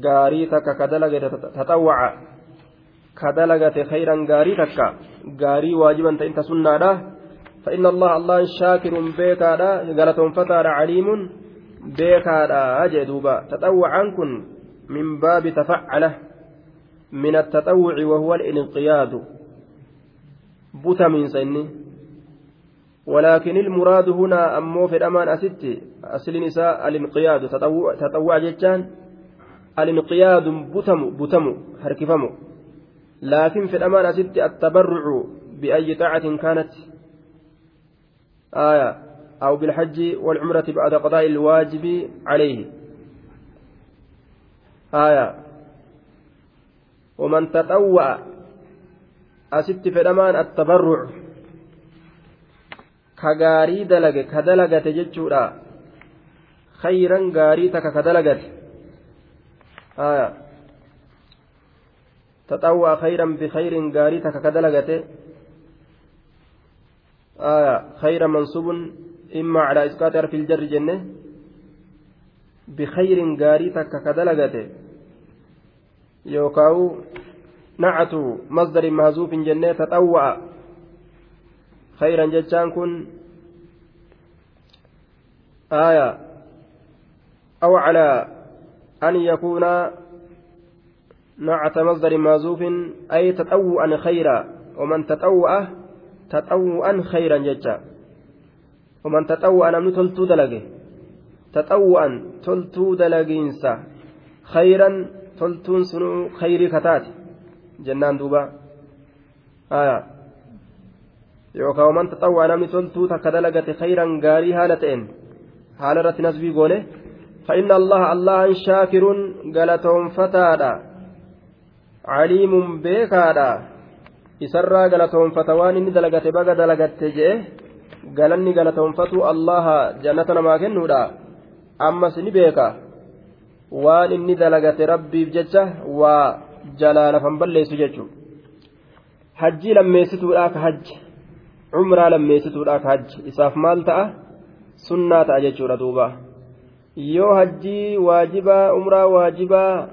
gaarii takka ka dalage taxawwaca ka dalagate khayran gaarii takka gaarii waajiba hin ta'in ta sunnaadha فإن الله الله شاكر بيكادا غلطون فتار عليم بيكادا أجدوبا تطوعا كن من باب تفعله من التطوع وهو الانقياد. بتمين سني ولكن المراد هنا أمو في الأمان أستي. أصل نساء الانقياد. تطوع, تطوع جتان. الانقياد بتم بتم هركفم لكن في الأمان أستي التبرع بأي طاعة كانت. آية. أو بالحج والعمرة بعد قضاء الواجب عليه. آية. ومن تطوع أست فدمان التبرع. كغاري دلق كدلقة جتشورا خيرا غاري تك كدلقة آية. تطوع خيرا بخير غاري تك كدلقة آية. خير منصوب إما على إسقاط في الجر جنة. بخير غاري تك كدلقة يوكاو نعت مصدر مهزوف جنة تطوع. خيرا جتشان كن. آية. أو على أن يكون نعت مصدر مهزوف أي تطوعا خيرا. ومن تطوع تطوعا خيرا جتشا ومن تطوع نمن تلتو دلقه. تطوعا تلتو دلقينسا خيرا toltuun sunuu khayrii kataati jennaan duuba yookaan waman taxawwaa namni toltuu takka dalagate khayran gaarii haala ta'een haala irratti nasbii goone فإن الله الله شاكر قالتهم فتادا عليم بيكادا إسرى قالتهم فتوان إني دلقت بقى دلقت جئه قالني قالتهم فتو الله جنتنا ما كنودا أما waan inni dalagate rabbiif jecha waa jalaa lafan balleessu jechuudha hajjii lammeessituudhaaf hajji. Cumraa lammeessituudhaaf hajji. Isaaf maal ta'a? Sunnaa ta'a jechuudha duuba. Yoo hajjii waajibaa umraa waajibaa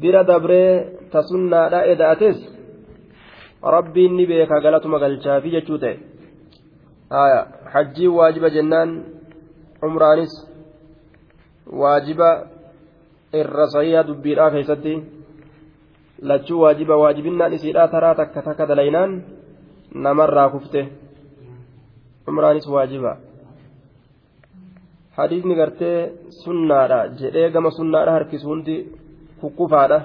bira dabree ta sunnaadhaa eda'ates rabbiin ni beeka galatuma galchaafi jechuu ta'e. Hajjii waajiba jennaan umraanis waajiba irra sahiha dubbiidhaa keessatti lachuu waajiba waajibinnaan isiidhaa taraa takka takka dalaynaan namarraa kufte. Umraanis waajiba. Hadiisni gartee sunnaadha jedhee gama sunnaadha harkisu hundi kukkufaadha.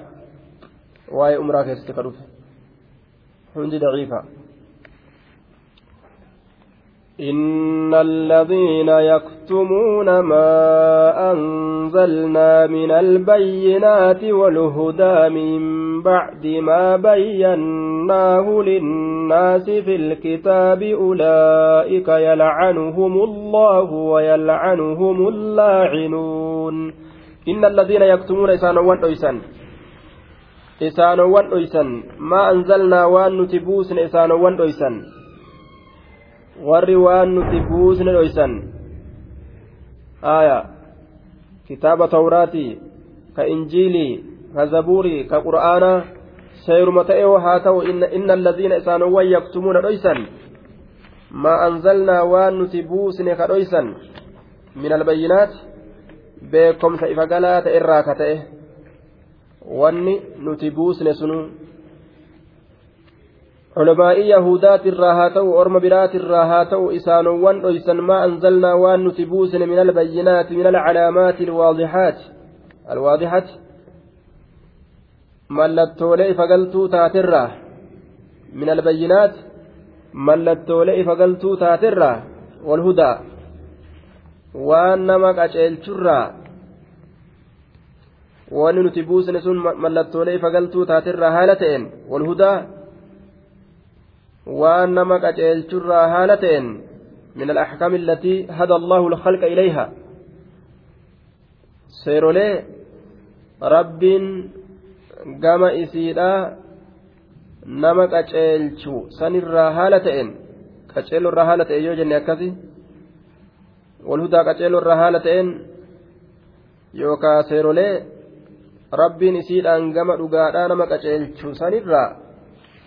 Waa'ee umraa keessatti ka dhufe. Hundi daciifa إن الذين يكتمون ما أنزلنا من البينات والهدى من بعد ما بيناه للناس في الكتاب أولئك يلعنهم الله ويلعنهم اللاعنون. إن الذين يكتمون إسانوان أيسان إسانوان أيسان ما أنزلنا وأن نتبوسن إسانوان أيسان warri waan nuti buusne dhoysan aya kitaaba tawraati ka injiilii ka zabuurii ka qur'aanaa seeruma ta'e haa ta'u inna alladiina isaanowwan yaktumuuna dhoysan maa anzalnaa waan nuti buusne ka dhoysan min albayyinaati beekomsa ifa galaa ta'e irraa ka ta'e wanni nuti buusne sunu culamaa'ii yahudaati irraa haa ta'u orma biraati irraa haa ta'u isaanowwan dhoysan maa anzalnaa waan nuti buusne min albayyinaati min alcalaamaati alwaadixaati alwaadixati mallattoolee ifagaltuu taatirraa min albayyinaati mallattoolee ifagaltuu taatirraa walhudaa waan nama qaceelchurraa wanni nuti buusne sun mallattoolee ifagaltuu taatirraa haala ta'een walhudaa waan nama qaceelchurraa haala ta'een min alaxkaami allatii hada allahu alkhalqa ilayha seerolee rabbiin gama isiidhaa nama qaceelchu sanirraa haala ta'een qaceelurraa haala ta'e yoo jenne akkasi walhudaa qaceelurraa haala ta'een yookaa seerolee rabbiin isiidhaan gama dhugaadhaa nama qaceelchu sanirraa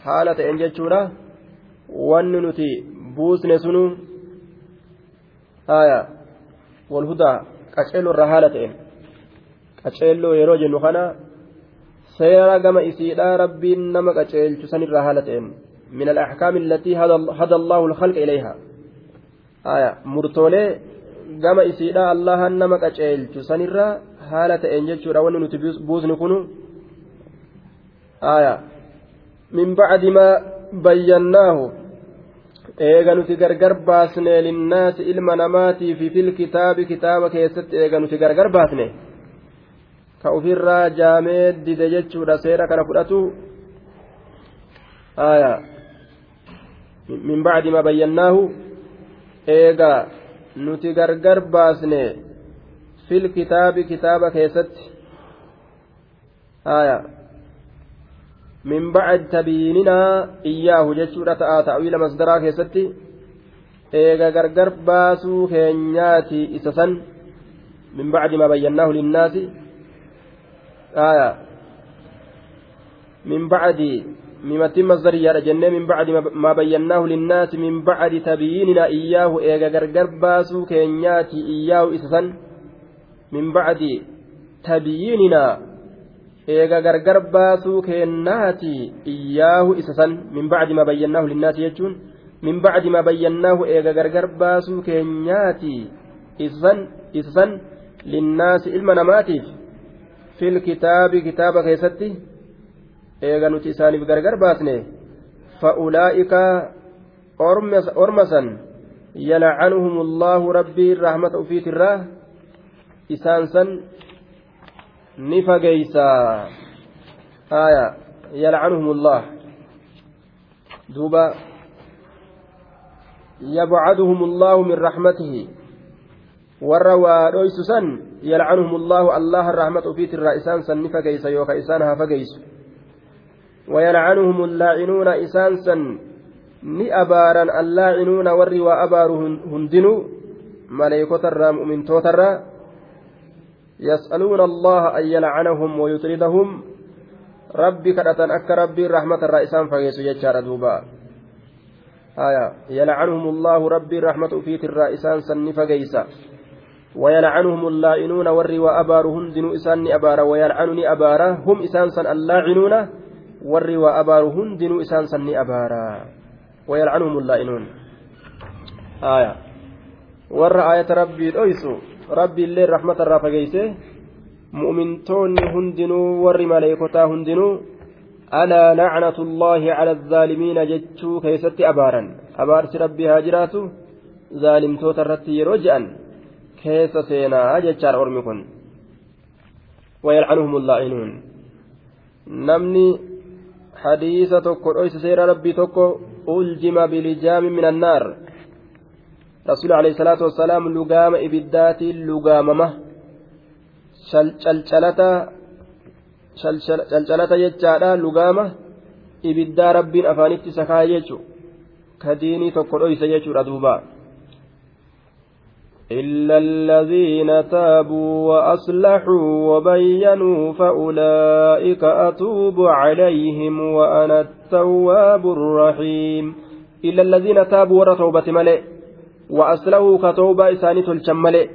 haala ta'een jechuudha wanni nuti buusne sunu haya walhudaa qaceelloo irraa haala ta'een qaceelloo yeroo jennu kana seera gama isiidhaa rabbiin nama qaceelchu sanirraa haala ta'een من الأحكام التي هدى الله الخلق إليها آية مرتولي gama isiidha allahan nama qaceelchu sanirra haala ta'een jechuudha wanni nuti buusni kunu aya min bacdi maa bayyannaahu. Eega nuti gargar baasne linnaasi ilma namaatiif fil kitaabi kitaaba keessatti eega nuti gargar baasne. Ka ofirraa jaamee dide jechuudha seera kana fudhatu. Min bacdi ma bayyannaahu. Eegaa nuti gargar baasne fil kitaabi kitaaba keessatti min ba'ad tabiininaa iyyaahu jechuudha ta'aa ta'awiila masdaraa keessatti. Eega gargar baasuu keenyaati isa san. Min ba'di maa bayyannaahu linnaasi. Aya. Min ba'di mimattiin masdariyyaadha jennee min ba'di maa bayyannaahu linnaasi min ba'di tabiininaa iyyaahu eega gargar baasuu keenyaati iyyaahu isa san. Min ba'di tabiininaa eega gargar baasuu kennaati iyyaahu isa san min bacdi ma bayyannaahu linnaasi jechuun min bacdi ma bayyannaahu eega gargar baasuu keenyaati? Isa san linnaasi ilma namaatiif fil kitaabi kitaaba keessatti eega nuti isaaniif gargar baasne fa'ulaa'ikaa orma san yalcanuhum allaahu rabbii rahmata ufiitirraa isaan san duuba yabcaduhum allaahu min raxmatihi warra waa dhoysu san yalcanuhum allaahu allaha rahmata ufiitirraa isaan san ni fageysa yooka isaan haa fageysu ويلعنهم اللاعنون إسانسا ni abaaran allaacinuuna warri waa abaaru hundinuu maleeykotarraa mu'mintootarraa yas'aluuna allaha an yalcanahum wayuxridahum rabbi kadhatan akka rabbiin rahmatarraa isaan fageessu jechaadha duuba yalcanuhum allahu rabbiin rahmata ufiitirraa isaan san ni fageysa ويلعنهم اللائنون وري وأبار هندن إسان أبار ويلعنني أبارا هم إسان سن اللاعنون وري وأبار هندن إسان سن أبارا ويلعنهم اللائنون آية ور آية ربي الأيسو rabbi illee rahmata irraa fageeyse mu'mintoonni hundinuu warri maleekotaa hundinuu alaa lacnatu allaahi cala aalimiina jechuu keeysatti abaaran. Abaarsi rabbii haa jiraatu zaalimtoota irratti yeroo je'an keessa seenaa jechaadha ormi kun. Wayalcanuhum allaa'inuun namni hadiisa tokko dhoysa seera rabbii tokko uljima bilijaami min annaar salaatu wassalaam lugaama ibiddaatiin lugaamama calcalata jechaadha lugaama ibiddaa rabbiin afaanitti sakaa jechu ka diinii tokko dhoysa jechuudha duubaa إلا الذين تابوا وأصلحوا وبينوا فأولئك أتوب عليهم وأنا التواب الرحيم إلا الذين تابوا ورتوبة ملئ وأصلحوا كتوبة إساني تلشم ملئ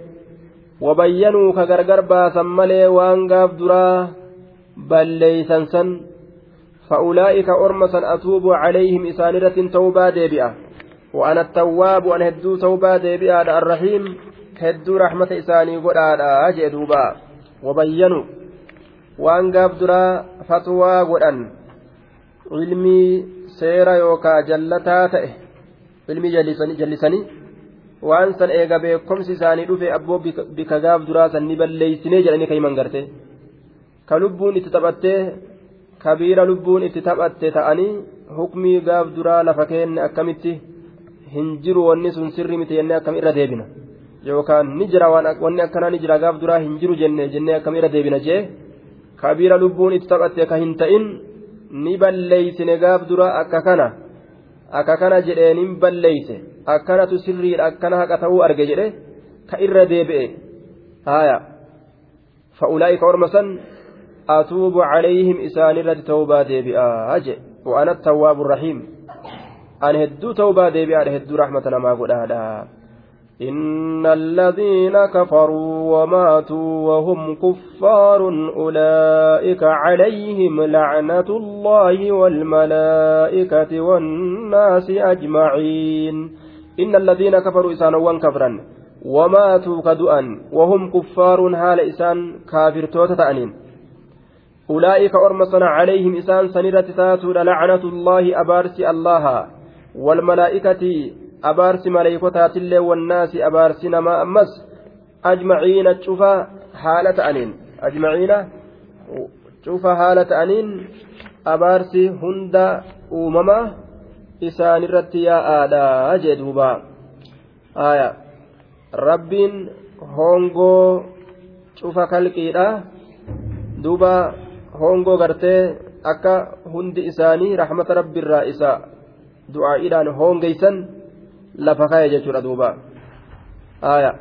وبينوا كغرغر باسا ملئ وأنقاف دراه بل ليسا سن. فأولئك أرمسا أتوب عليهم إسانرة توبة ديبئة. وأنا التواب وأنا هدو توبة ديبئة الرحيم. هدو رحمة إساني قرآن جدوبا وبينوا. waan gaaf duraa fatwaa godhan ilmii seera yookaa jallataa ta'e ilmii jallisanii waan san eega beekomsi isaanii dhufe abboo bika gaaf duraa san ni balleeysinee jedhanii ka himan garte ka lubbuun itti taphattee kabiira lubbuun itti taphatte ta'anii hukmii gaaf duraa lafa keenne akkamitti hin jiru wanni sun sirri miti jennee akkam irra deebina yookaan ni jira wanni akkanaa ni jira gaaf duraa hin jiru jenne jennee akkam irra deebina jee kabiira lubbuun itti taphatte ka hin ta'in ni balleeysine gaaf duraa akka kana akka kana jedhee nin balleeyse akkanatu sirriidha akkana haqa ta'uu arge jedhe ka irra deebi'e haaya fa'ulaa'ika orma san atuubu calayhim isaanirratti tawbaa deebi'aa je وأنا التواب الرحيم أن هدو توبة ديبي أنا هدو رحمة ما قد إن الذين كفروا وماتوا وهم كفار أولئك عليهم لعنة الله والملائكة والناس أجمعين إن الذين كفروا إسانوا كفرا وماتوا كدؤا وهم كفار هال إسان كافر توتتأنين أولئك أرمسنا عليهم إسان سنرة تاتون لعنة الله أبارس الله والملائكة أبارس ملائكتات الله والناس أبارس نما أمس أجمعين تشوفا حالة أنين أجمعين؟ cufa haala ta'aniin abaarsi hunda uumamaa isaanirratti yaa'aadha jee duuba rabbiin hongoo cufa kalqiidha duuba hongoo gartee akka hundi isaanii rahmata rabbiirraa isa du'aa'iidhaan hongeysan lafa ka'e jechuudha duuba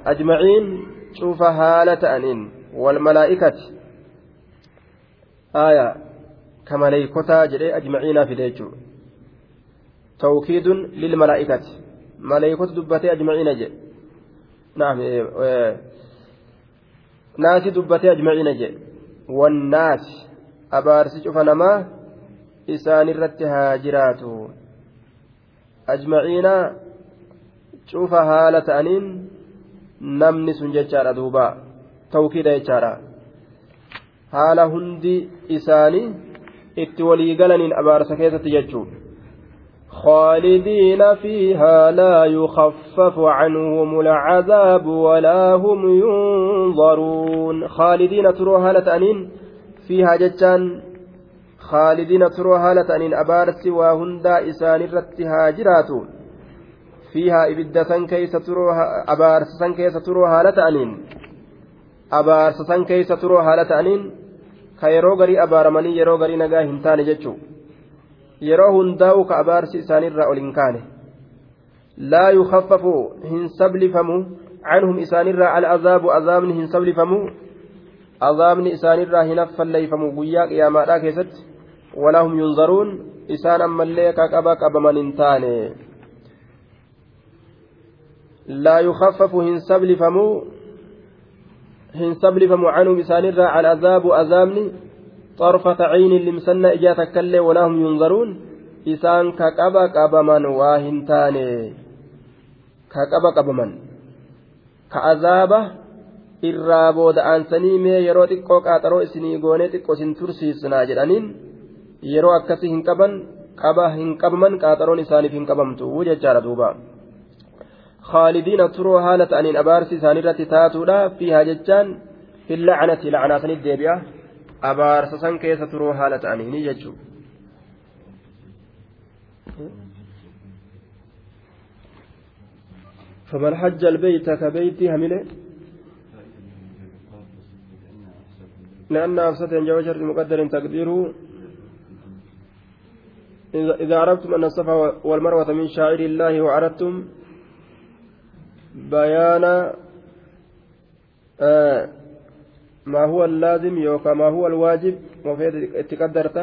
ajmaciin cufa haala ta'aniin walmalaa'ikati aayaa ka maleeykotaa jedhee ajmaciinaa fide jechuudha tawkiidun lilmalaa'ikati maleeykota dubbatee ajmaciina jedhe naasi dubbatee ajmaciina jedhe wannaasi abaarsi cufa namaa isaanirratti haa jiraatu. Ajmaciina cufa haala ta'aniin namni sun jechaadha duuba. Tawkiida jechaadha. Haala hundi isaanii itti walii galaniin abaarsa keessatti jechuun خالدين فيها لا يخفف عنهم العذاب ولا هم ينظرون. خالدين تروا هالة أنين؟ فيها جتان. خالدين تروا هالة أنين؟ أبارس وهندا إسان رتها جراتون فيها إبدة كيس تروا أبارس كيس تروا هالة أنين. أبارس كيس تروا هالة أنين؟ abaaramanii yeroo garii nagaa hin taane jechuu yeroo hundaa'u ka abaarsi isaanirraa ol hin kaane laa yukaffafu hin sablifamu canhum isaanirraa al'azaabu azaabni hin sablifamu azaabni isaanirraa hin affalleeyfamu guyyaa qiyaamaadhaa keessatti walaa hum yunzaruun isaan ammallee ka qaba qabaman hin taane laa yukaffafu hin sablifamu hin sablifamu canhum isaanirraa al'azaabu azaabni طرفة عين لمسنة إجاتك كلي ولا هم ينظرون إسان كقبا قبما واهنتاني كقبا قبما كعذابة irraa booda aansanii mee yeroo xiqqoo qaaxaroo isinii goonee xiqqoo isin tursiisnaa jedhaniin yeroo akkasii hin qaban qaba hin qabaman qaaxaroon isaaniif hin qabamtu jechaadha duuba خالدين تروا هالة أنين أبارسي سانيرة تاتولا فيها ججان في اللعنة لعنة الديبئة أبارس سان كيس تروا هالة أنين ججو فمن حج البيت كبيت همله لأن أفسد جوجر مقدر تقديره إذا عرفتم أن الصفا والمروة من شاعر الله وعرفتم بيان آه ما هو اللازم يوكا ما هو الواجب؟ وفي اتقدرت؟